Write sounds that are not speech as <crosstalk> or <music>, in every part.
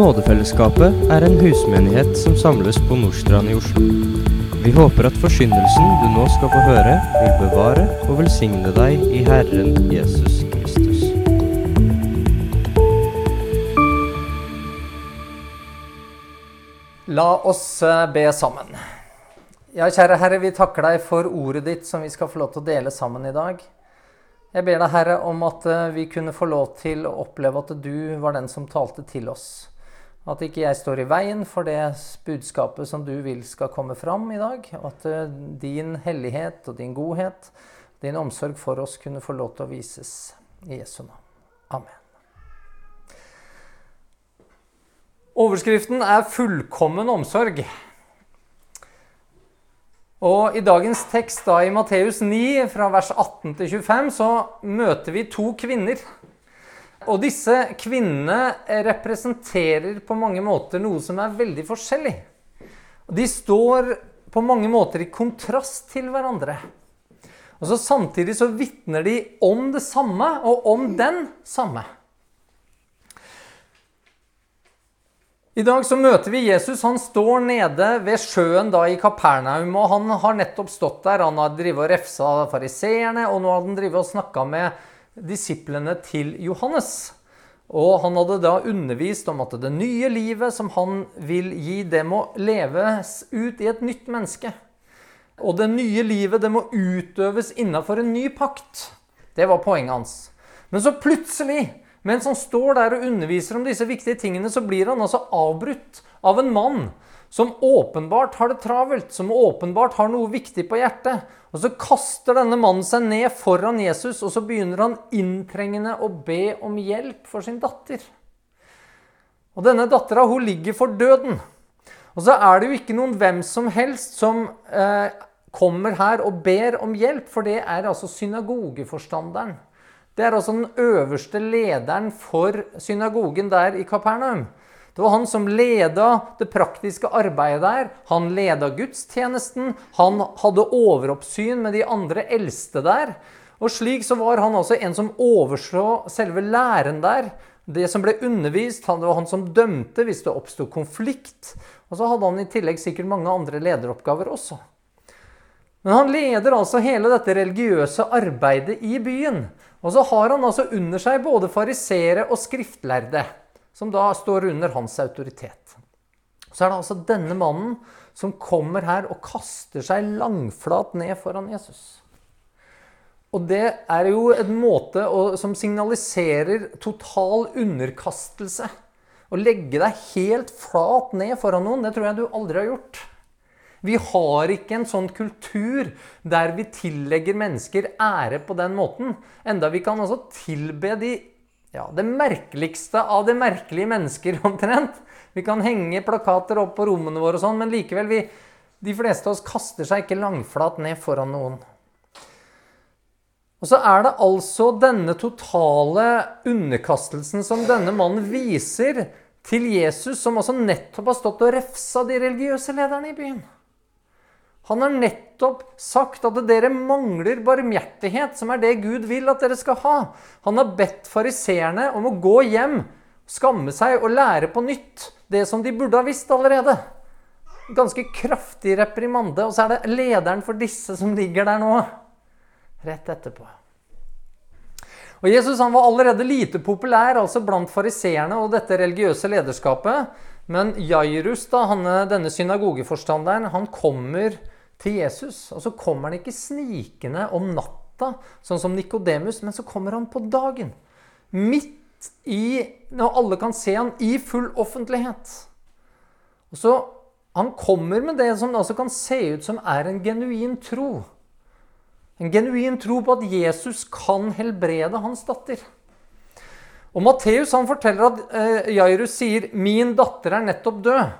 Nådefellesskapet er en husmenighet som samles på Nordstrand i Oslo. Vi håper at forsyndelsen du nå skal få høre, vil bevare og velsigne deg i Herren Jesus Kristus. La oss eh, be sammen. Ja, kjære Herre, vi takker deg for ordet ditt som vi skal få lov til å dele sammen i dag. Jeg ber deg, Herre, om at eh, vi kunne få lov til å oppleve at du var den som talte til oss. At ikke jeg står i veien for det budskapet som du vil skal komme fram i dag. Og at eh, din hellighet og din godhet, din omsorg for oss, kunne få lov til å vises. I Jesu navn. Amen. Overskriften er 'Fullkommen omsorg'. Og I dagens tekst da i Matteus 9, fra vers 18 til 25, så møter vi to kvinner. Og disse kvinnene representerer på mange måter noe som er veldig forskjellig. De står på mange måter i kontrast til hverandre. Og så Samtidig så vitner de om det samme og om den samme. I dag så møter vi Jesus. Han står nede ved sjøen da i Kapernaum. og Han har nettopp stått der. Han har drevet og refsa fariseerne, og nå har han drevet og snakka med disiplene til Johannes. Og han hadde da undervist om at det nye livet som han vil gi, det må leves ut i et nytt menneske. Og det nye livet det må utøves innafor en ny pakt. Det var poenget hans. Men så plutselig mens han står der og underviser om disse viktige tingene, så blir han altså avbrutt av en mann som åpenbart har det travelt, som åpenbart har noe viktig på hjertet. Og så kaster denne mannen seg ned foran Jesus, og så begynner han inntrengende å be om hjelp for sin datter. Og denne dattera hun ligger for døden. Og så er det jo ikke noen hvem som helst som eh, kommer her og ber om hjelp, for det er altså synagogeforstanderen. Det er altså den øverste lederen for synagogen der i Kapernaum. Det var han som leda det praktiske arbeidet der. Han leda gudstjenesten. Han hadde overoppsyn med de andre eldste der. Og slik så var han altså en som overså selve læren der. Det som ble undervist, det var han som dømte hvis det oppsto konflikt. Og så hadde han i tillegg sikkert mange andre lederoppgaver også. Men han leder altså hele dette religiøse arbeidet i byen. Og så har han altså under seg både fariseere og skriftlærde, som da står under hans autoritet. Så er det altså denne mannen som kommer her og kaster seg langflat ned foran Jesus. Og det er jo en måte som signaliserer total underkastelse. Å legge deg helt flat ned foran noen, det tror jeg du aldri har gjort. Vi har ikke en sånn kultur der vi tillegger mennesker ære på den måten. Enda vi kan altså tilbe de, ja, det merkeligste av de merkelige mennesker, <laughs> omtrent. Vi kan henge plakater opp på rommene våre og sånn, men likevel, vi, de fleste av oss kaster seg ikke langflat ned foran noen. Og så er det altså denne totale underkastelsen som denne mannen viser til Jesus, som altså nettopp har stått og refsa de religiøse lederne i byen. Han har nettopp sagt at dere mangler barmhjertighet, som er det Gud vil at dere skal ha. Han har bedt fariseerne om å gå hjem, skamme seg og lære på nytt det som de burde ha visst allerede. Ganske kraftig reprimande. Og så er det lederen for disse som ligger der nå. Rett etterpå. Og Jesus han var allerede lite populær altså blant fariseerne og dette religiøse lederskapet. Men Jairus, da, han, denne synagogeforstanderen, han kommer til Jesus. Og så kommer han ikke snikende om natta, sånn som Nikodemus, men så kommer han på dagen. Midt i Når alle kan se han i full offentlighet. Og så Han kommer med det som altså kan se ut som er en genuin tro. En genuin tro på at Jesus kan helbrede hans datter. Og Matteus forteller at eh, Jairus sier 'Min datter er nettopp død'.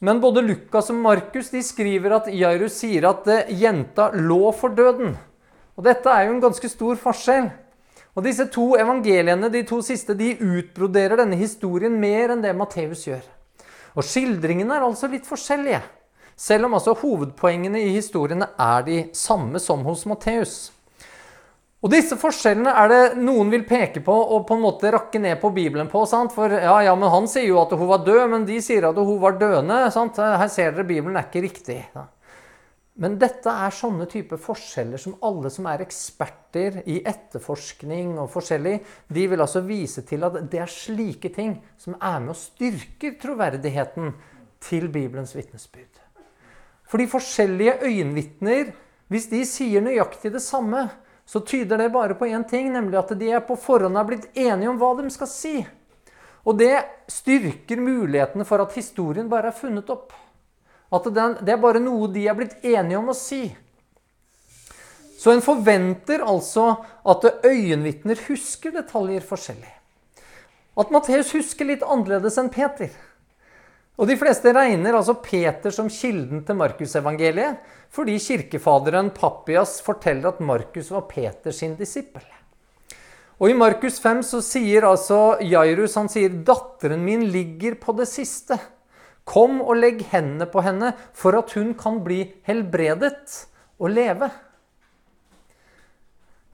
Men både Lukas og Markus skriver at Jairus sier at eh, jenta lå for døden. Og Dette er jo en ganske stor forskjell. Og Disse to evangeliene de to siste, de utbroderer denne historien mer enn det Matteus gjør. Og Skildringene er altså litt forskjellige, selv om altså hovedpoengene i historiene er de samme som hos Matteus. Og disse forskjellene er det noen vil peke på og på en måte rakke ned på Bibelen på. sant? For ja, ja, men han sier jo at hun var død, men de sier at hun var døende. sant? Her ser dere Bibelen er ikke riktig. Ja. Men dette er sånne typer forskjeller som alle som er eksperter i etterforskning og forskjellig, de vil altså vise til at det er slike ting som er med og styrker troverdigheten til Bibelens vitnesbyrd. For de forskjellige øyenvitner, hvis de sier nøyaktig det samme, så tyder det bare på én ting, nemlig at de er på forhånd har blitt enige om hva de skal si. Og det styrker mulighetene for at historien bare er funnet opp. At den, det er bare noe de er blitt enige om å si. Så en forventer altså at øyenvitner husker detaljer forskjellig. At Matteus husker litt annerledes enn Peter. Og De fleste regner altså Peter som kilden til Markusevangeliet, fordi kirkefaderen Pappias forteller at Markus var Peters disippel. Og I Markus 5 så sier altså Jairus han sier, 'Datteren min ligger på det siste'. Kom og legg hendene på henne, for at hun kan bli helbredet og leve.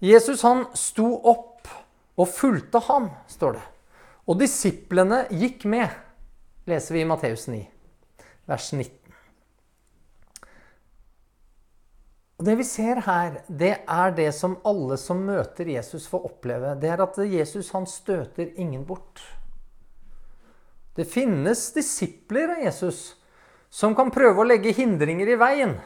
Jesus han sto opp og fulgte ham, står det. Og disiplene gikk med leser vi i Matteus 9, vers 19. Og Det vi ser her, det er det som alle som møter Jesus, får oppleve. Det er at Jesus han støter ingen bort. Det finnes disipler av Jesus som kan prøve å legge hindringer i veien.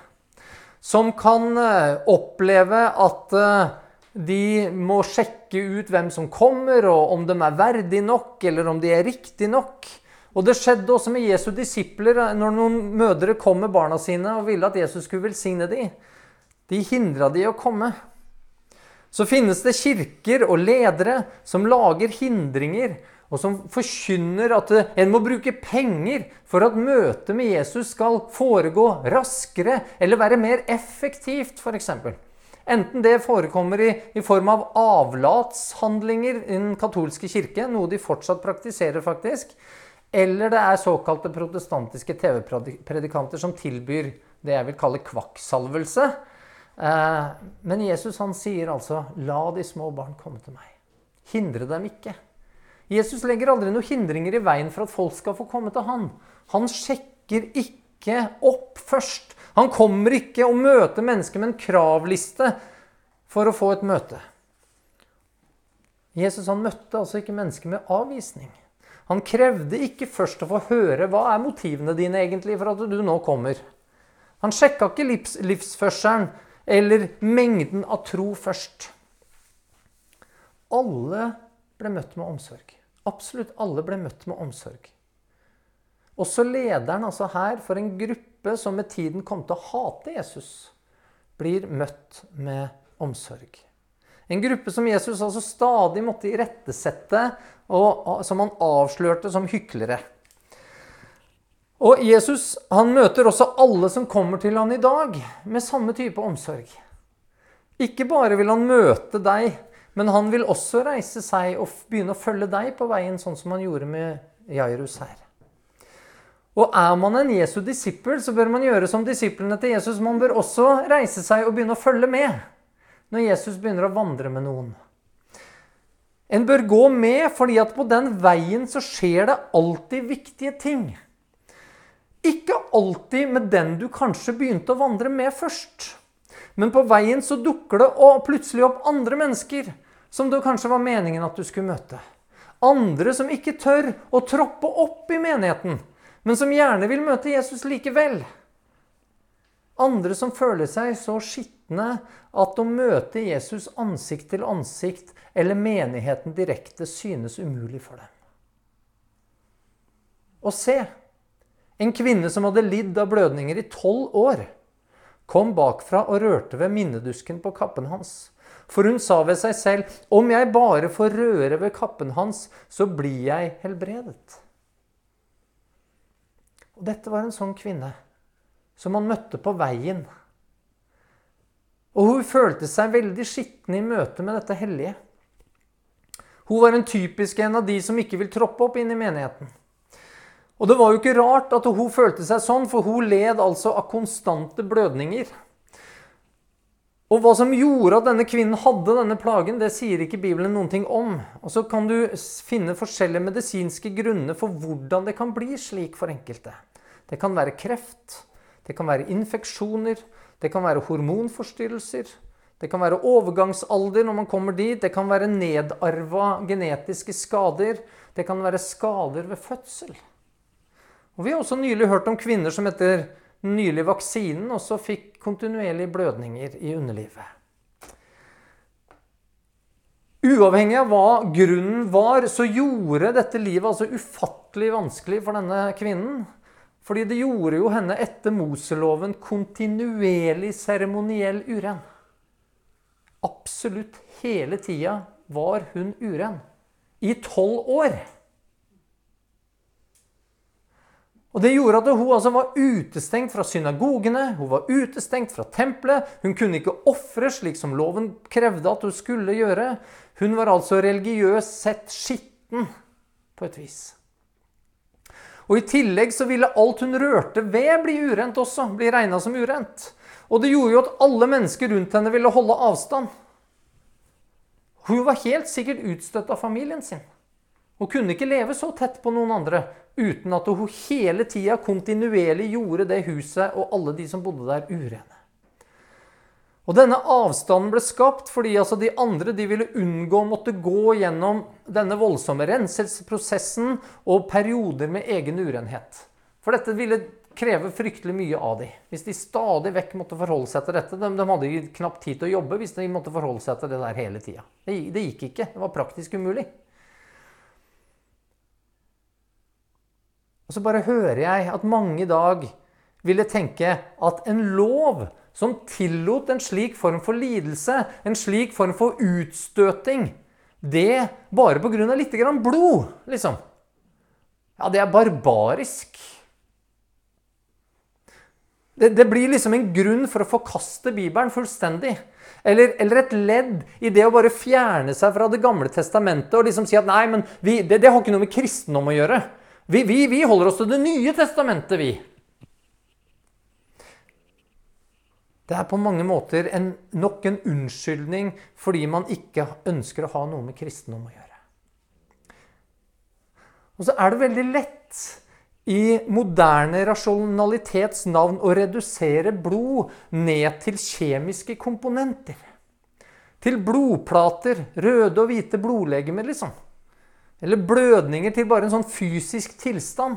Som kan eh, oppleve at eh, de må sjekke ut hvem som kommer, og om de er verdige nok, eller om de er riktige nok. Og det skjedde også med Jesu disipler når noen mødre kom med barna sine og ville at Jesus skulle velsigne dem. De hindra de å komme. Så finnes det kirker og ledere som lager hindringer, og som forkynner at en må bruke penger for at møtet med Jesus skal foregå raskere eller være mer effektivt, f.eks. Enten det forekommer i, i, form av avlatshandlinger i den katolske kirke, noe de fortsatt praktiserer, faktisk, eller det er såkalte protestantiske TV-predikanter som tilbyr det jeg vil kalle kvakksalvelse. Eh, men Jesus han sier altså 'la de små barn komme til meg'. Hindre dem ikke. Jesus legger aldri noen hindringer i veien for at folk skal få komme til han. Han sjekker ikke opp først. Han kommer ikke og møter mennesker med en kravliste for å få et møte. Jesus han møtte altså ikke mennesker med avvisning. Han krevde ikke først å få høre hva er motivene dine egentlig for at du nå kommer. Han sjekka ikke livs, livsførselen eller mengden av tro først. Alle ble møtt med omsorg. Absolutt alle ble møtt med omsorg. Også lederen altså her for en gruppe som med tiden kom til å hate Jesus, blir møtt med omsorg. En gruppe som Jesus altså stadig måtte irettesette, og som han avslørte som hyklere. Og Jesus han møter også alle som kommer til han i dag, med samme type omsorg. Ikke bare vil han møte deg, men han vil også reise seg og begynne å følge deg på veien, sånn som han gjorde med Jairus her. Og er man en Jesu disippel, så bør man gjøre som disiplene til Jesus. Man bør også reise seg og begynne å følge med når Jesus begynner å vandre med noen. En bør gå med, fordi at på den veien så skjer det alltid viktige ting. Ikke alltid med den du kanskje begynte å vandre med først. Men på veien så dukker det plutselig opp andre mennesker som det kanskje var meningen at du skulle møte. Andre som ikke tør å troppe opp i menigheten, men som gjerne vil møte Jesus likevel. Andre som føler seg så skitne at å møte Jesus ansikt til ansikt eller menigheten direkte synes umulig for dem. Og se! En kvinne som hadde lidd av blødninger i tolv år, kom bakfra og rørte ved minnedusken på kappen hans. For hun sa ved seg selv, 'Om jeg bare får røre ved kappen hans, så blir jeg helbredet.' Og dette var en sånn kvinne som han møtte på veien. Og hun følte seg veldig skitten i møte med dette hellige. Hun var en typisk en av de som ikke vil troppe opp inn i menigheten. Og det var jo ikke rart at hun følte seg sånn, for hun led altså av konstante blødninger. Og hva som gjorde at denne kvinnen hadde denne plagen, det sier ikke Bibelen noen ting om. Og så kan du finne forskjellige medisinske grunner for hvordan det kan bli slik for enkelte. Det kan være kreft, det kan være infeksjoner, det kan være hormonforstyrrelser. Det kan være overgangsalder når man kommer dit. Det kan være nedarva genetiske skader. Det kan være skader ved fødsel. Og Vi har også nylig hørt om kvinner som etter den nylige vaksinen også fikk kontinuerlige blødninger i underlivet. Uavhengig av hva grunnen var, så gjorde dette livet altså ufattelig vanskelig for denne kvinnen. Fordi det gjorde jo henne etter Moseloven kontinuerlig seremoniell uren. Absolutt hele tida var hun uren. I tolv år. Og Det gjorde at hun altså var utestengt fra synagogene, hun var utestengt fra tempelet. Hun kunne ikke ofre slik som loven krevde at hun skulle gjøre. Hun var altså religiøst sett skitten på et vis. Og I tillegg så ville alt hun rørte ved, bli urent også. Bli regna som urent. Og det gjorde jo at alle mennesker rundt henne ville holde avstand. Hun var helt sikkert utstøtt av familien sin. Hun kunne ikke leve så tett på noen andre uten at hun hele tida kontinuerlig gjorde det huset og alle de som bodde der, urene. Og Denne avstanden ble skapt fordi altså de andre de ville unngå å måtte gå gjennom denne voldsomme renselsesprosessen og perioder med egen urenhet. For dette ville kreve fryktelig mye av dem. Hvis de stadig vekk måtte forholde seg til dette. De, de hadde knapt tid til å jobbe hvis de måtte forholde seg til det der hele tida. Det, det gikk ikke. Det var praktisk umulig. Og så bare hører jeg at mange i dag ville tenke at en lov som tillot en slik form for lidelse, en slik form for utstøting, det bare pga. litt grann blod, liksom. Ja, det er barbarisk. Det, det, blir liksom en grunn for å forkaste Bibelen fullstendig. Eller, eller, et ledd i det å bare fjerne seg fra Det gamle testamentet og liksom si at nei, men vi, det, det har ikke noe med kristendom å gjøre. Vi, vi, vi holder oss til Det nye testamentet, vi. Det er på mange måter en, nok en unnskyldning fordi man ikke ønsker å ha noe med kristendom å gjøre. Og så er det veldig lett i moderne rasjonalitets navn å redusere blod ned til kjemiske komponenter. Til blodplater, røde og hvite blodlegemer, liksom. Eller blødninger til bare en sånn fysisk tilstand.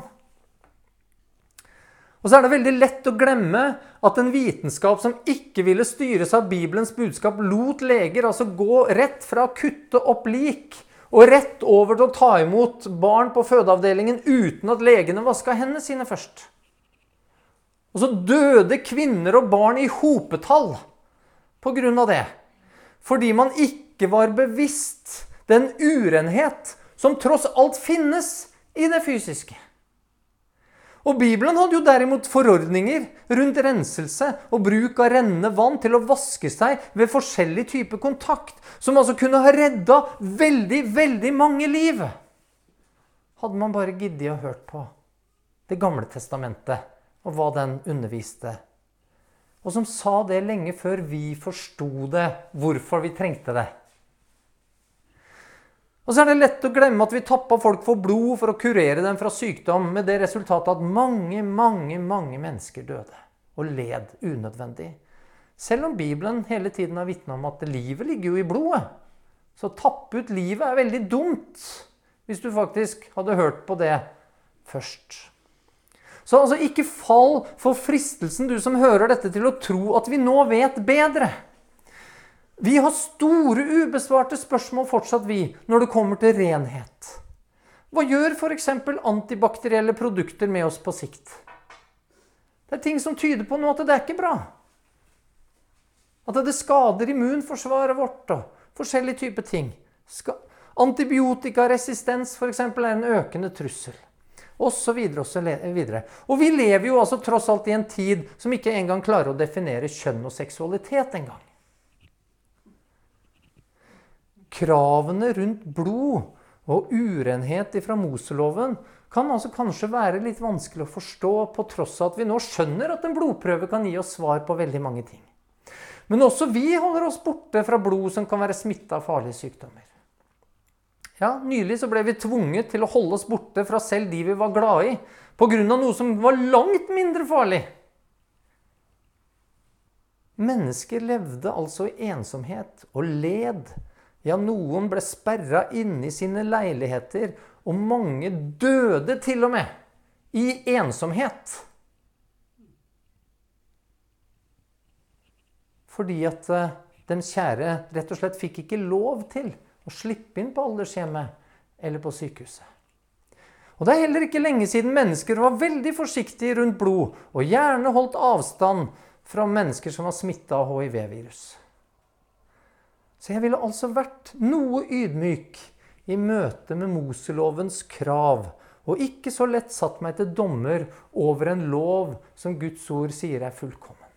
Og så er det veldig lett å glemme at en vitenskap som ikke ville styres av Bibelens budskap, lot leger altså gå rett fra å kutte opp lik og rett over til å ta imot barn på fødeavdelingen uten at legene vaska hendene sine først. Og så døde kvinner og barn i hopetall av det. Fordi man ikke var bevisst den urenhet som tross alt finnes i det fysiske. Og Bibelen hadde jo derimot forordninger rundt renselse og bruk av rennende vann til å vaske seg ved forskjellig type kontakt, som altså kunne ha redda veldig, veldig mange liv. Hadde man bare giddet å hørt på Det gamle testamentet og hva den underviste. Og som sa det lenge før vi forsto det, hvorfor vi trengte det. Og så er det lett å glemme at vi tappa folk for blod for å kurere dem fra sykdom, med det resultatet at mange, mange, mange mennesker døde og led unødvendig. Selv om Bibelen hele tiden har vitna om at livet ligger jo i blodet. Så å tappe ut livet er veldig dumt, hvis du faktisk hadde hørt på det først. Så altså, ikke fall for fristelsen, du som hører dette, til å tro at vi nå vet bedre. Vi har store ubesvarte spørsmål fortsatt, vi, når det kommer til renhet. Hva gjør f.eks. antibakterielle produkter med oss på sikt? Det er ting som tyder på noe at det er ikke bra. At det skader immunforsvaret vårt og forskjellige typer ting. Antibiotikaresistens f.eks. er en økende trussel. Og så videre, og så videre. Og vi lever jo altså tross alt i en tid som ikke engang klarer å definere kjønn og seksualitet engang. Kravene rundt blod og urenhet fra Moseloven kan altså kanskje være litt vanskelig å forstå, på tross av at vi nå skjønner at en blodprøve kan gi oss svar på veldig mange ting. Men også vi holder oss borte fra blod som kan være smitta av farlige sykdommer. Ja, Nylig så ble vi tvunget til å holde oss borte fra selv de vi var glad i, pga. noe som var langt mindre farlig. Mennesker levde altså i ensomhet og led. Ja, noen ble sperra inne i sine leiligheter, og mange døde til og med i ensomhet. Fordi at eh, den kjære rett og slett fikk ikke lov til å slippe inn på aldershjemmet eller på sykehuset. Og Det er heller ikke lenge siden mennesker var veldig forsiktige rundt blod, og gjerne holdt avstand fra mennesker som var smitta av hiv-virus. Så jeg ville altså vært noe ydmyk i møte med Moselovens krav, og ikke så lett satt meg til dommer over en lov som Guds ord sier er fullkommen.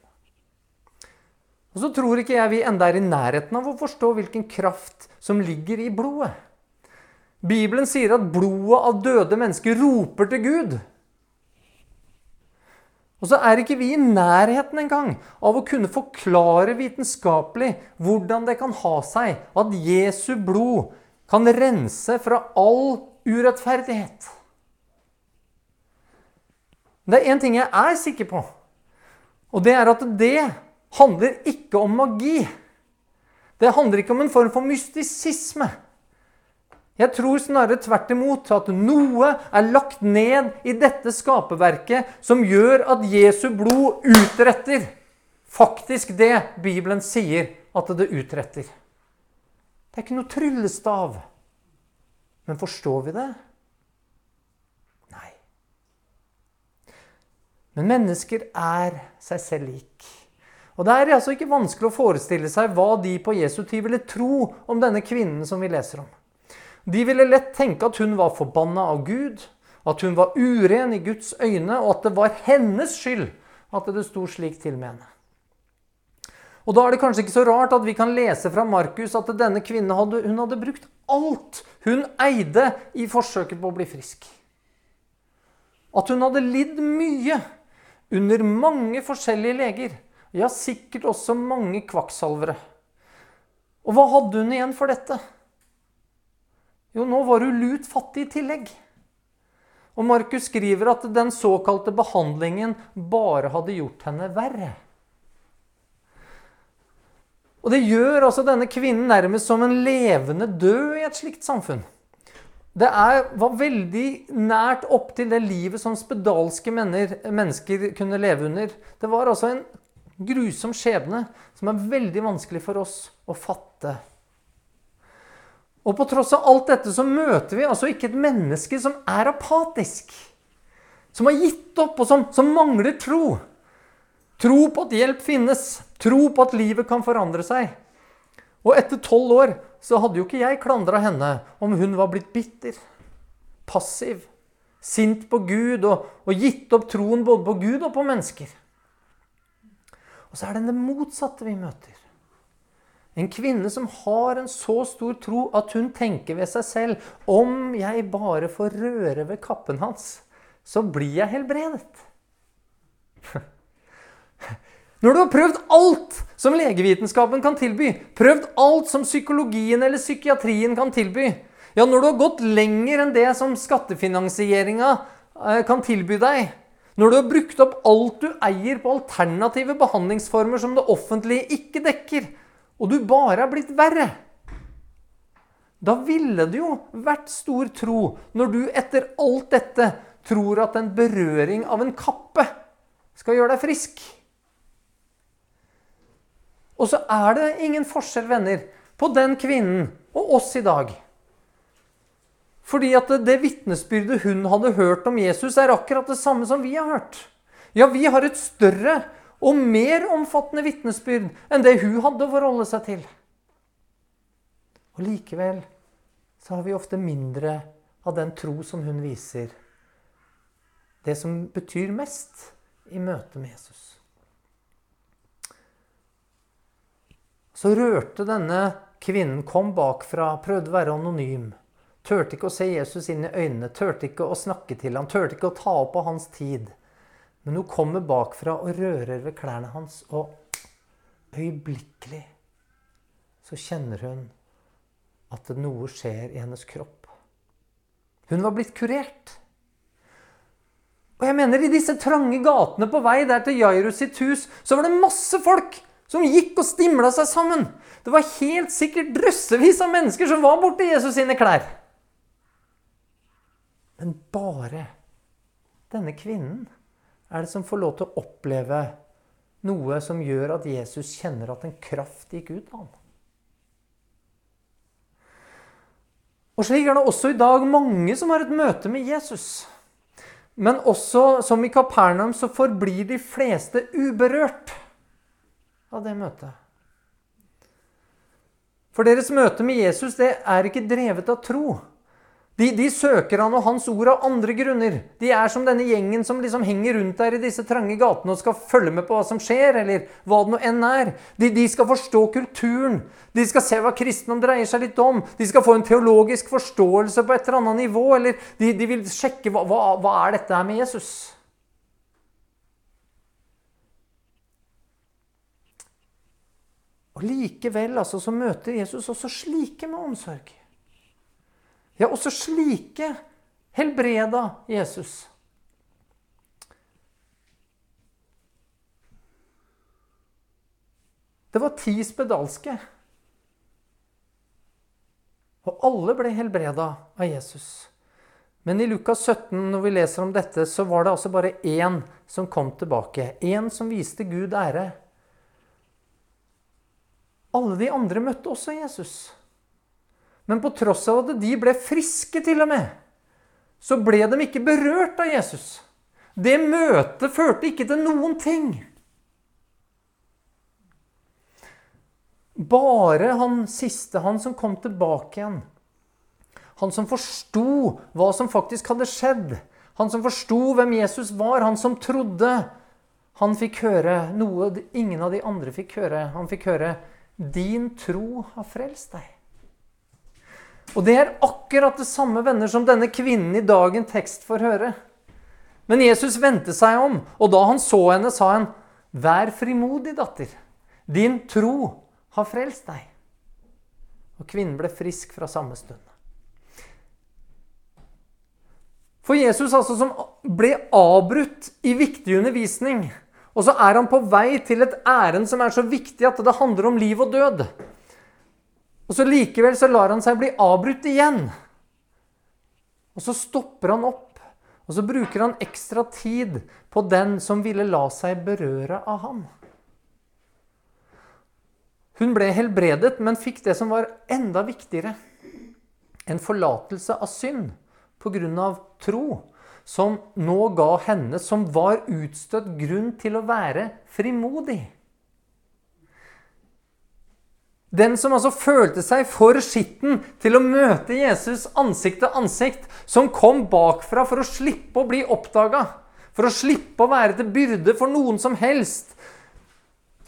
Og så tror ikke jeg vi enda er i nærheten av å forstå hvilken kraft som ligger i blodet. Bibelen sier at blodet av døde mennesker roper til Gud. Og så er ikke vi i nærheten engang av å kunne forklare vitenskapelig hvordan det kan ha seg at Jesu blod kan rense fra all urettferdighet. Det er én ting jeg er sikker på, og det er at det handler ikke om magi. Det handler ikke om en form for mystisisme. Jeg tror snarere tvert imot at noe er lagt ned i dette skaperverket som gjør at Jesu blod utretter faktisk det Bibelen sier at det utretter. Det er ikke noe tryllestav. Men forstår vi det? Nei. Men mennesker er seg selv lik. Og Det er altså ikke vanskelig å forestille seg hva de på Jesu tid ville tro om denne kvinnen som vi leser om. De ville lett tenke at hun var forbanna av Gud, at hun var uren i Guds øyne, og at det var hennes skyld at det sto slik til med henne. Og Da er det kanskje ikke så rart at vi kan lese fra Markus at denne kvinnen hadde, hun hadde brukt alt hun eide i forsøket på å bli frisk. At hun hadde lidd mye under mange forskjellige leger. Ja, sikkert også mange kvakksalvere. Og hva hadde hun igjen for dette? Jo, nå var hun lut fattig i tillegg. Og Markus skriver at den såkalte behandlingen bare hadde gjort henne verre. Og det gjør altså denne kvinnen nærmest som en levende død i et slikt samfunn. Det er, var veldig nært opp til det livet som spedalske menner, mennesker kunne leve under. Det var altså en grusom skjebne som er veldig vanskelig for oss å fatte. Og på tross av alt dette så møter vi altså ikke et menneske som er apatisk. Som har gitt opp, og som, som mangler tro. Tro på at hjelp finnes. Tro på at livet kan forandre seg. Og etter tolv år så hadde jo ikke jeg klandra henne om hun var blitt bitter, passiv, sint på Gud og, og gitt opp troen både på Gud og på mennesker. Og så er det det motsatte vi møter. En kvinne som har en så stor tro at hun tenker ved seg selv om jeg bare får røre ved kappen hans, så blir jeg helbredet. <laughs> Når du har prøvd alt som legevitenskapen kan tilby, prøvd alt som psykologien eller psykiatrien kan tilby, ja, når du har gått lenger enn det som skattefinansieringa eh, kan tilby deg, når du har brukt opp alt du eier på alternative behandlingsformer som det offentlige ikke dekker, og du bare er blitt verre Da ville det jo vært stor tro når du etter alt dette tror at en berøring av en kappe skal gjøre deg frisk. Og så er det ingen forskjell, venner, på den kvinnen og oss i dag. Fordi at det vitnesbyrdet hun hadde hørt om Jesus, er akkurat det samme som vi har hørt. Ja, vi har et større og mer omfattende vitnesbyrd enn det hun hadde å forholde seg til. Og likevel så har vi ofte mindre av den tro som hun viser. Det som betyr mest i møte med Jesus. Så rørte denne kvinnen, kom bakfra, prøvde å være anonym. Turte ikke å se Jesus inn i øynene, turte ikke å snakke til ham, turte ikke å ta opp av hans tid. Men hun kommer bakfra og rører ved klærne hans. Og øyeblikkelig så kjenner hun at noe skjer i hennes kropp. Hun var blitt kurert. Og jeg mener, I disse trange gatene på vei der til Jairus sitt hus, så var det masse folk som gikk og stimla seg sammen. Det var helt sikkert drøssevis av mennesker som var borti Jesus sine klær. Men bare denne kvinnen er det som får lov til å oppleve noe som gjør at Jesus kjenner at en kraft gikk ut av ham. Og slik er det også i dag mange som har et møte med Jesus. Men også som i Kapernaum så forblir de fleste uberørt av det møtet. For deres møte med Jesus det er ikke drevet av tro. De, de, søker han og hans ord av andre grunner. De er som denne gjengen som liksom henger rundt der i disse trange gatene og skal følge med på hva som skjer, eller hva det nå enn er. De, de skal forstå kulturen. De skal se hva kristendom dreier seg litt om. De skal få en teologisk forståelse på et eller annet nivå. Eller de, de vil sjekke hva, hva, hva er dette her med Jesus. Og Likevel altså, så møter Jesus også slike med omsorg. Ja, også slike helbreda Jesus. Det var ti spedalske. Og alle ble helbreda av Jesus. Men i Lukas 17, når vi leser om dette, så var det altså bare én som kom tilbake. Én som viste Gud ære. Alle de andre møtte også Jesus. Men på tross av at de ble friske, til og med, så ble de ikke berørt av Jesus. Det møtet førte ikke til noen ting. Bare han siste, han som kom tilbake igjen, han som forsto hva som faktisk hadde skjedd, han som forsto hvem Jesus var, han som trodde, han fikk høre noe ingen av de andre fikk høre. Han fikk høre din tro har frelst deg. Og det er akkurat det samme venner som denne kvinnen i dagen tekst får høre. Men Jesus vendte seg om, og da han så henne, sa han, Vær frimodig, datter. Din tro har frelst deg. Og kvinnen ble frisk fra samme stund. For Jesus, altså, som ble avbrutt i viktig undervisning, og så er han på vei til et ærend som er så viktig at det handler om liv og død. Og så likevel så lar han seg bli avbrutt igjen. Og så stopper han opp, og så bruker han ekstra tid på den som ville la seg berøre av ham. Hun ble helbredet, men fikk det som var enda viktigere. En forlatelse av synd pga. tro som nå ga henne, som var utstøtt, grunn til å være frimodig. Den som altså følte seg for skitten til å møte Jesus ansikt til ansikt, som kom bakfra for å slippe å bli oppdaga, for å slippe å være til byrde for noen som helst.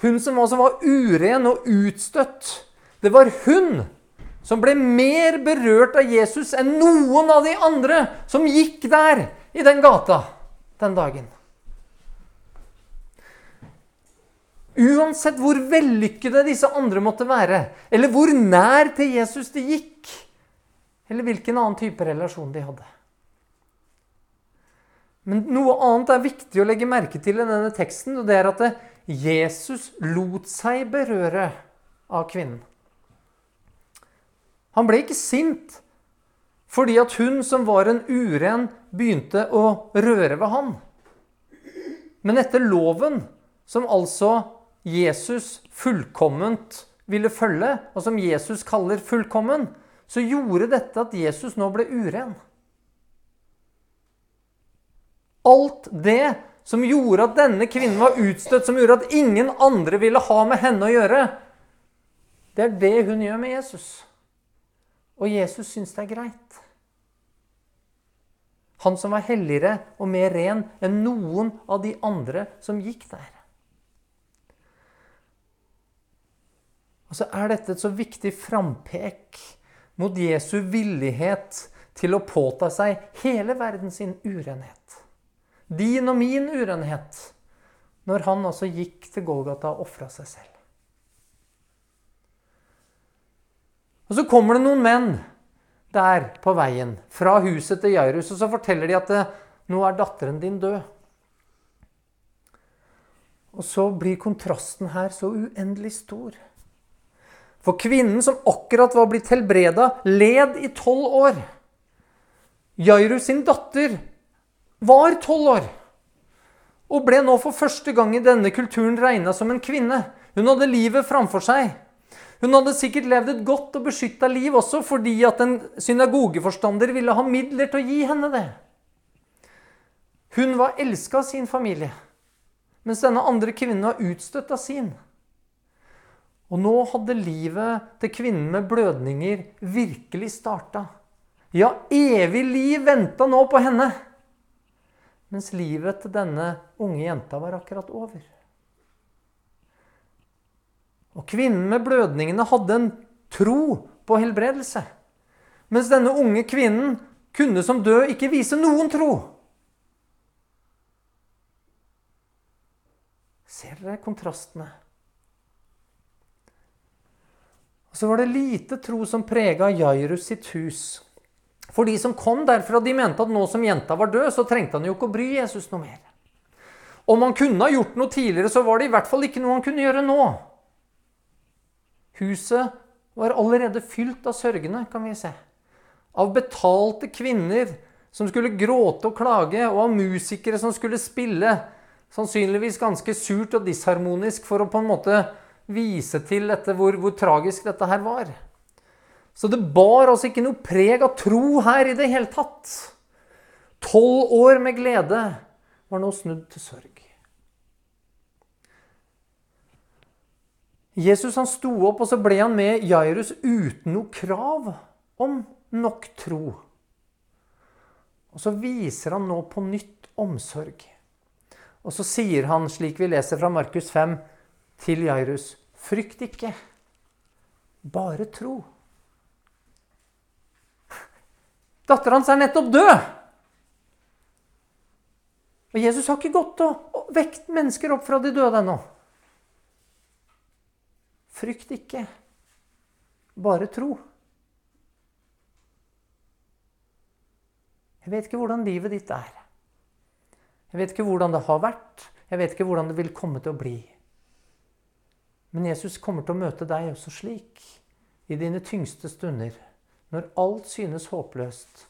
Hun som altså var uren og utstøtt. Det var hun som ble mer berørt av Jesus enn noen av de andre som gikk der i den gata den dagen. Uansett hvor vellykkede disse andre måtte være, eller hvor nær til Jesus de gikk, eller hvilken annen type relasjon de hadde. Men noe annet er viktig å legge merke til i denne teksten, og det er at Jesus lot seg berøre av kvinnen. Han ble ikke sint fordi at hun som var en uren, begynte å røre ved han. Men etter loven, som altså Jesus fullkomment ville følge, og som Jesus kaller fullkommen, så gjorde dette at Jesus nå ble uren. Alt det som gjorde at denne kvinnen var utstøtt, som gjorde at ingen andre ville ha med henne å gjøre, det er det hun gjør med Jesus. Og Jesus syns det er greit. Han som var helligere og mer ren enn noen av de andre som gikk der. Og så er dette et så viktig frampek mot Jesu villighet til å påta seg hele verden sin urenhet? Din og min urenhet. Når han altså gikk til Golgata og ofra seg selv. Og så kommer det noen menn der på veien fra huset til Jairus, og så forteller de at eh, nå er datteren din død. Og så blir kontrasten her så uendelig stor. For kvinnen som akkurat var blitt helbreda, led i tolv år. Jairus sin datter var tolv år og ble nå for første gang i denne kulturen regna som en kvinne. Hun hadde livet framfor seg. Hun hadde sikkert levd et godt og beskytta liv også fordi at en synagogeforstander ville ha midler til å gi henne det. Hun var elska av sin familie, mens denne andre kvinnen var utstøtt av sin. Og nå hadde livet til kvinnen med blødninger virkelig starta. Ja, evig liv venta nå på henne. Mens livet til denne unge jenta var akkurat over. Og kvinnen med blødningene hadde en tro på helbredelse. Mens denne unge kvinnen kunne som død ikke vise noen tro. Ser dere kontrastene? Og så var det lite tro som prega Jairus sitt hus. For de som kom derfra, de mente at nå som jenta var død, så trengte han jo ikke å bry Jesus noe mer. Om han kunne ha gjort noe tidligere, så var det i hvert fall ikke noe han kunne gjøre nå. Huset var allerede fylt av sørgende, kan vi se. Av betalte kvinner som skulle gråte og klage, og av musikere som skulle spille. Sannsynligvis ganske surt og disharmonisk for å på en måte vise til dette, hvor, hvor tragisk dette her var. Så det bar altså ikke noe preg av tro her i det hele tatt. Tolv år med glede var nå snudd til sørg. Jesus han sto opp, og så ble han med Jairus uten noe krav om nok tro. Og så viser han nå på nytt omsorg. Og så sier han, slik vi leser fra Markus 5, til Jairus.: Frykt ikke, bare tro. Datteren hans er nettopp død! Og Jesus har ikke gått og vekt mennesker opp fra de døde ennå. Frykt ikke, bare tro. Jeg vet ikke hvordan livet ditt er. Jeg vet ikke hvordan det har vært. Jeg vet ikke hvordan det vil komme til å bli. Men Jesus kommer til å møte deg også slik, i dine tyngste stunder. Når alt synes håpløst,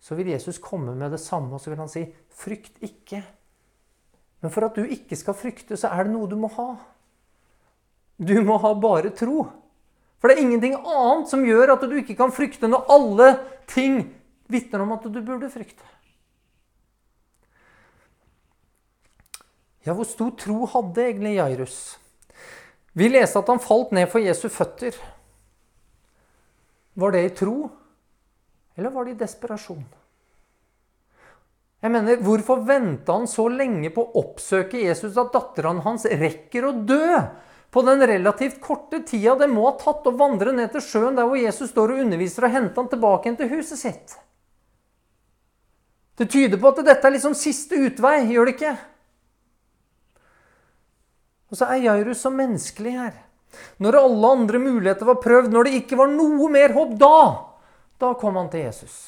så vil Jesus komme med det samme, og så vil han si, 'Frykt ikke'. Men for at du ikke skal frykte, så er det noe du må ha. Du må ha bare tro. For det er ingenting annet som gjør at du ikke kan frykte, når alle ting vitner om at du burde frykte. Ja, hvor stor tro hadde egentlig Jairus? Vi leste at han falt ned for Jesu føtter. Var det i tro, eller var det i desperasjon? Jeg mener, Hvorfor venta han så lenge på å oppsøke Jesus at datteren hans rekker å dø? På den relativt korte tida det må ha tatt å vandre ned til sjøen der hvor Jesus står og underviser, og hente han tilbake igjen til huset sitt. Det tyder på at dette er liksom siste utvei, gjør det ikke? Og så er Jairus så menneskelig her. Når alle andre muligheter var prøvd, når det ikke var noe mer håp, da, da kom han til Jesus.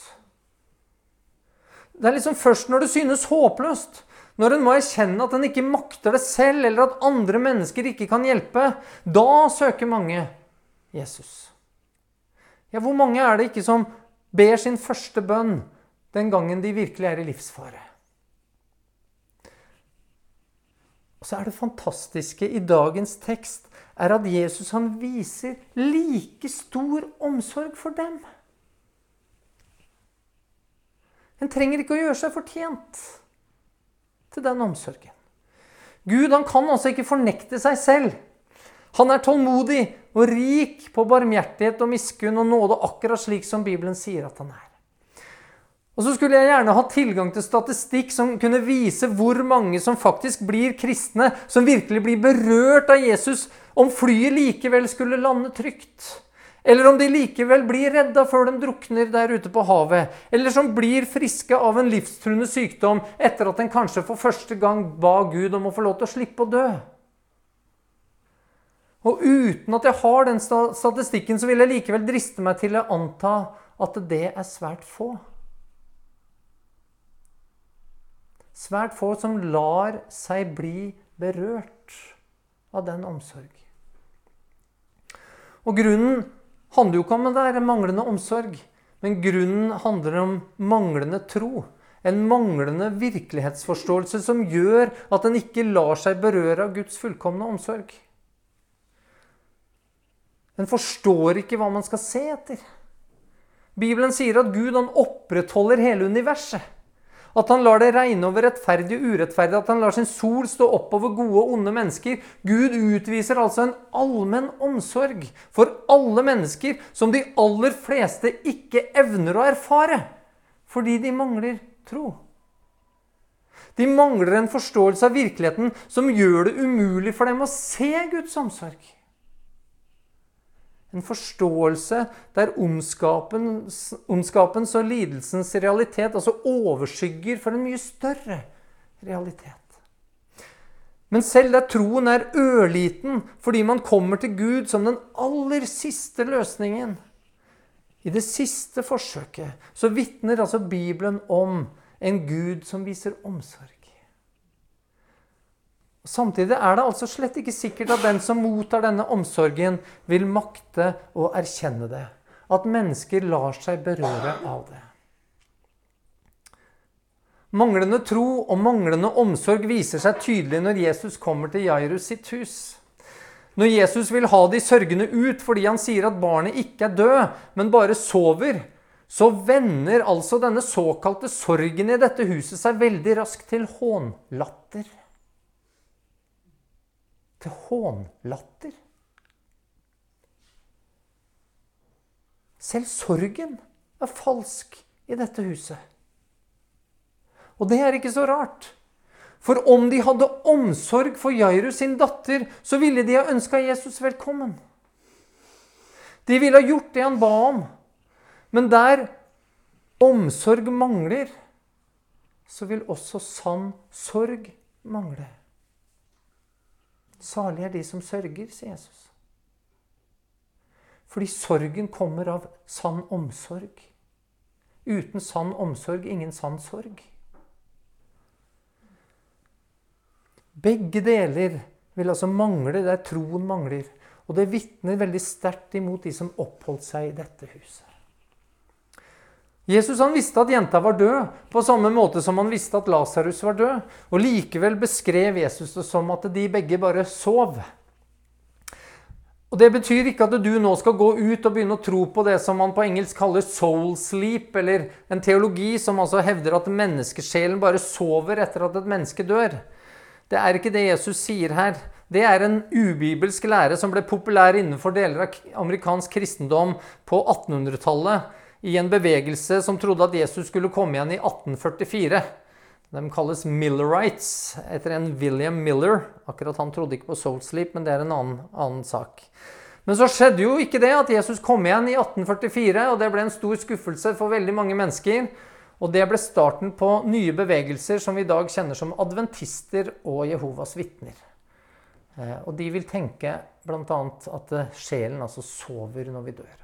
Det er liksom først når det synes håpløst, når en må erkjenne at en ikke makter det selv, eller at andre mennesker ikke kan hjelpe, da søker mange Jesus. Ja, hvor mange er det ikke som ber sin første bønn den gangen de virkelig er i livsfare? Og så er det fantastiske i dagens tekst er at Jesus han viser like stor omsorg for dem. En trenger ikke å gjøre seg fortjent til den omsorgen. Gud han kan altså ikke fornekte seg selv. Han er tålmodig og rik på barmhjertighet og miskunn og nåde, akkurat slik som Bibelen sier at han er. Og så skulle jeg gjerne ha tilgang til statistikk som kunne vise hvor mange som faktisk blir kristne, som virkelig blir berørt av Jesus, om flyet likevel skulle lande trygt. Eller om de likevel blir redda før de drukner der ute på havet. Eller som blir friske av en livstruende sykdom etter at en kanskje for første gang ba Gud om å få lov til å slippe å dø. Og uten at jeg har den statistikken, så vil jeg likevel driste meg til å anta at det er svært få. Svært få som lar seg bli berørt av den omsorg. Og grunnen handler jo ikke om det er manglende omsorg, men grunnen handler om manglende tro. En manglende virkelighetsforståelse som gjør at en ikke lar seg berøre av Guds fullkomne omsorg. En forstår ikke hva man skal se etter. Bibelen sier at Gud opprettholder hele universet. At han lar det regne over rettferdig og urettferdig. At han lar sin sol stå opp over gode og onde mennesker. Gud utviser altså en allmenn omsorg for alle mennesker som de aller fleste ikke evner å erfare fordi de mangler tro. De mangler en forståelse av virkeligheten som gjør det umulig for dem å se Guds omsorg. En forståelse der ondskapens, ondskapens og lidelsens realitet altså overskygger for en mye større realitet. Men selv der troen er ørliten fordi man kommer til Gud som den aller siste løsningen, i det siste forsøket, så vitner altså Bibelen om en Gud som viser omsorg. Samtidig er det altså slett ikke sikkert at den som mottar denne omsorgen, vil makte å erkjenne det. At mennesker lar seg berøre av det. Manglende tro og manglende omsorg viser seg tydelig når Jesus kommer til Jairus sitt hus. Når Jesus vil ha de sørgende ut fordi han sier at barnet ikke er død, men bare sover, så vender altså denne såkalte sorgen i dette huset seg veldig raskt til hånlatter til hånlatter. Selv sorgen er falsk i dette huset. Og det er ikke så rart. For om de hadde omsorg for Jairus sin datter, så ville de ha ønska Jesus velkommen. De ville ha gjort det han ba om. Men der omsorg mangler, så vil også sann sorg mangle. Salige er de som sørger, sier Jesus. Fordi sorgen kommer av sann omsorg. Uten sann omsorg ingen sann sorg. Begge deler vil altså mangle der troen mangler. Og det vitner veldig sterkt imot de som oppholdt seg i dette huset. Jesus han visste at jenta var død, på samme måte som han visste at Lasarus var død. Og Likevel beskrev Jesus det som at de begge bare sov. Og Det betyr ikke at du nå skal gå ut og begynne å tro på det som man på engelsk kaller soul sleep, eller en teologi som altså hevder at menneskesjelen bare sover etter at et menneske dør. Det er ikke det Jesus sier her. Det er en ubibelsk lære som ble populær innenfor deler av amerikansk kristendom på 1800-tallet i en bevegelse som trodde at Jesus skulle komme igjen i 1844. De kalles Millerites, etter en William Miller. Akkurat Han trodde ikke på soul sleep, men det er en annen, annen sak. Men så skjedde jo ikke det at Jesus kom igjen i 1844, og det ble en stor skuffelse for veldig mange mennesker. Og det ble starten på nye bevegelser som vi i dag kjenner som adventister og Jehovas vitner. Eh, og de vil tenke bl.a. at sjelen altså sover når vi dør.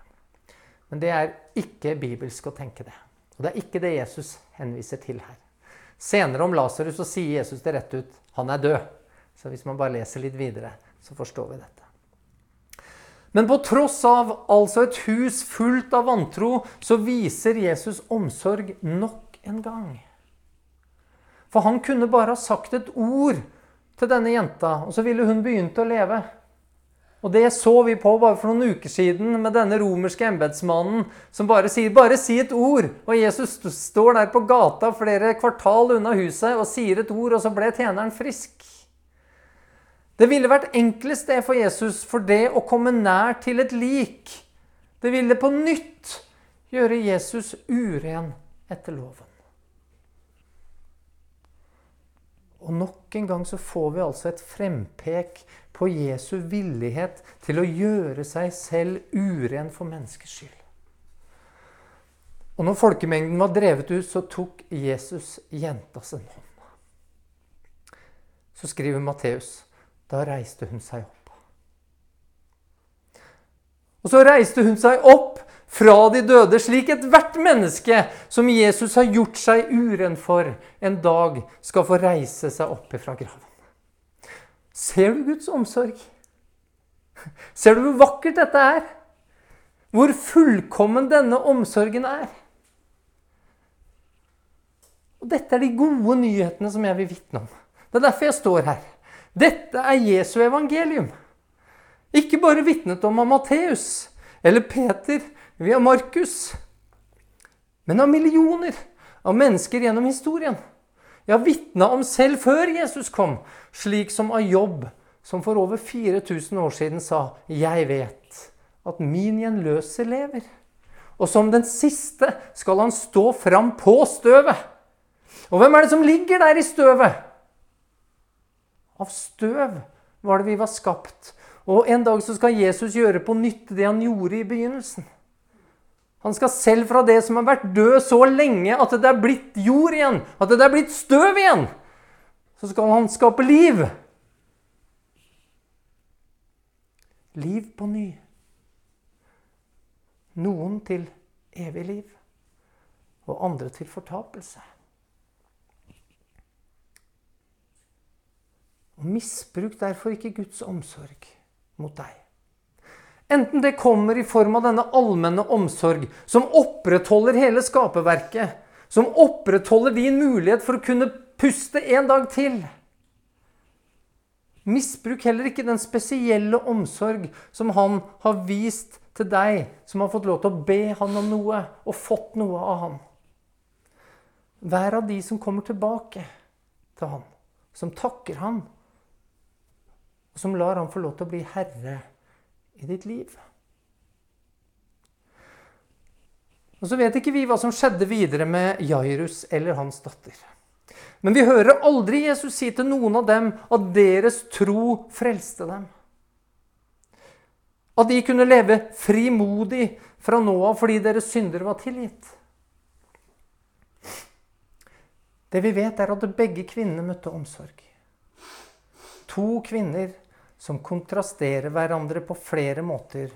Men det er ikke bibelsk å tenke det. Og det er ikke det Jesus henviser til her. Senere om Lasarus så sier Jesus det rett ut han er død. Så hvis man bare leser litt videre, så forstår vi dette. Men på tross av altså et hus fullt av vantro, så viser Jesus omsorg nok en gang. For han kunne bare ha sagt et ord til denne jenta, og så ville hun begynt å leve. Og det så vi på bare for noen uker siden med denne romerske embetsmannen som bare sier 'bare si et ord'. Og Jesus står der på gata flere kvartal unna huset og sier et ord, og så ble tjeneren frisk. Det ville vært enklest det for Jesus, for det å komme nær til et lik. Det ville på nytt gjøre Jesus uren etter loven. Og nok en gang så får vi altså et frempek på Jesu villighet til å gjøre seg selv uren for menneskers skyld. Og når folkemengden var drevet ut, så tok Jesus jenta sin hånd. Så skriver Matteus da reiste hun seg opp. Og så reiste hun seg opp fra de døde, slik ethvert menneske som Jesus har gjort seg uren for, en dag skal få reise seg opp fra graven. Ser du Guds omsorg? Ser du hvor vakkert dette er? Hvor fullkommen denne omsorgen er? Og Dette er de gode nyhetene som jeg vil vitne om. Det er derfor jeg står her. Dette er Jesu evangelium. Ikke bare vitnet om av Matteus eller Peter via Markus, men av millioner av mennesker gjennom historien. Jeg har vitna om selv før Jesus kom, slik som av Jobb, som for over 4000 år siden sa 'Jeg vet at min gjenløse lever'. Og som den siste skal han stå fram på støvet. Og hvem er det som ligger der i støvet? Av støv var det vi var skapt. Og en dag så skal Jesus gjøre på nytt det han gjorde i begynnelsen. Han skal selv fra det som har vært død så lenge at det er blitt jord igjen, at det er blitt støv igjen, så skal han skape liv. Liv på ny. Noen til evig liv, og andre til fortapelse. Og misbruk derfor ikke Guds omsorg mot deg. Enten det kommer i form av denne allmenne omsorg som opprettholder hele skaperverket, som opprettholder din mulighet for å kunne puste en dag til. Misbruk heller ikke den spesielle omsorg som han har vist til deg, som har fått lov til å be han om noe og fått noe av han. Vær av de som kommer tilbake til han, som takker han og som lar han få lov til å bli herre i ditt liv. Og Så vet ikke vi hva som skjedde videre med Jairus eller hans datter. Men vi hører aldri Jesus si til noen av dem at deres tro frelste dem. At de kunne leve frimodig fra nå av fordi deres synder var tilgitt. Det vi vet, er at begge kvinnene møtte omsorg. To kvinner som kontrasterer hverandre på flere måter,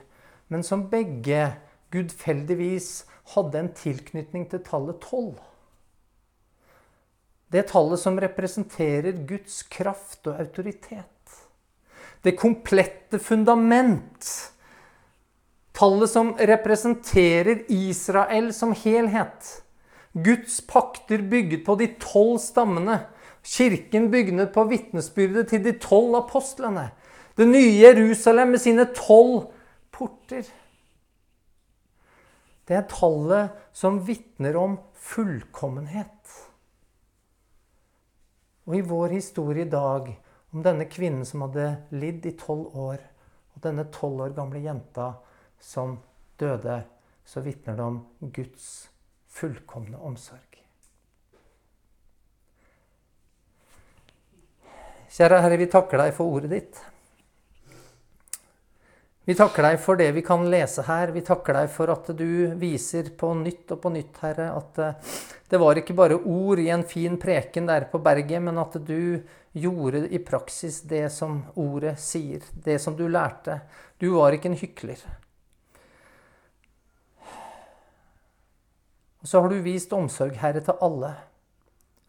men som begge gudfeldigvis hadde en tilknytning til tallet tolv. Det tallet som representerer Guds kraft og autoritet. Det komplette fundament. Tallet som representerer Israel som helhet. Guds pakter bygget på de tolv stammene. Kirken bygget på vitnesbyrdet til de tolv apostlene. Det nye Jerusalem med sine tolv porter. Det er tallet som vitner om fullkommenhet. Og i vår historie i dag om denne kvinnen som hadde lidd i tolv år, og denne tolv år gamle jenta som døde, så vitner det om Guds fullkomne omsorg. Kjære Herre, vi takker deg for ordet ditt. Vi takker deg for det vi kan lese her. Vi takker deg for at du viser på nytt og på nytt, Herre, at eh, det var ikke bare ord i en fin preken der på berget, men at du gjorde i praksis det som ordet sier, det som du lærte. Du var ikke en hykler. Og så har du vist omsorg, Herre, til alle.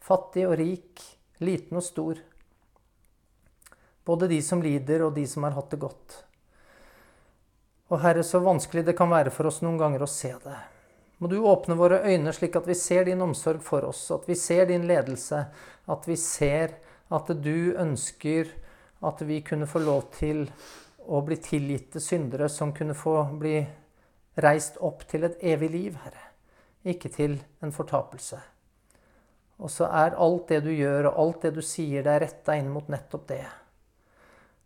Fattig og rik, liten og stor. Både de som lider, og de som har hatt det godt. Og Herre, så vanskelig det kan være for oss noen ganger å se det. Må du åpne våre øyne slik at vi ser din omsorg for oss, at vi ser din ledelse, at vi ser at du ønsker at vi kunne få lov til å bli tilgitte syndere som kunne få bli reist opp til et evig liv, Herre. Ikke til en fortapelse. Og så er alt det du gjør, og alt det du sier, det er retta inn mot nettopp det.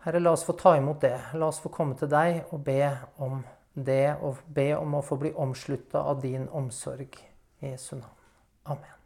Herre, la oss få ta imot det. La oss få komme til deg og be om det, og be om å få bli omslutta av din omsorg. I Jesu navn. Amen.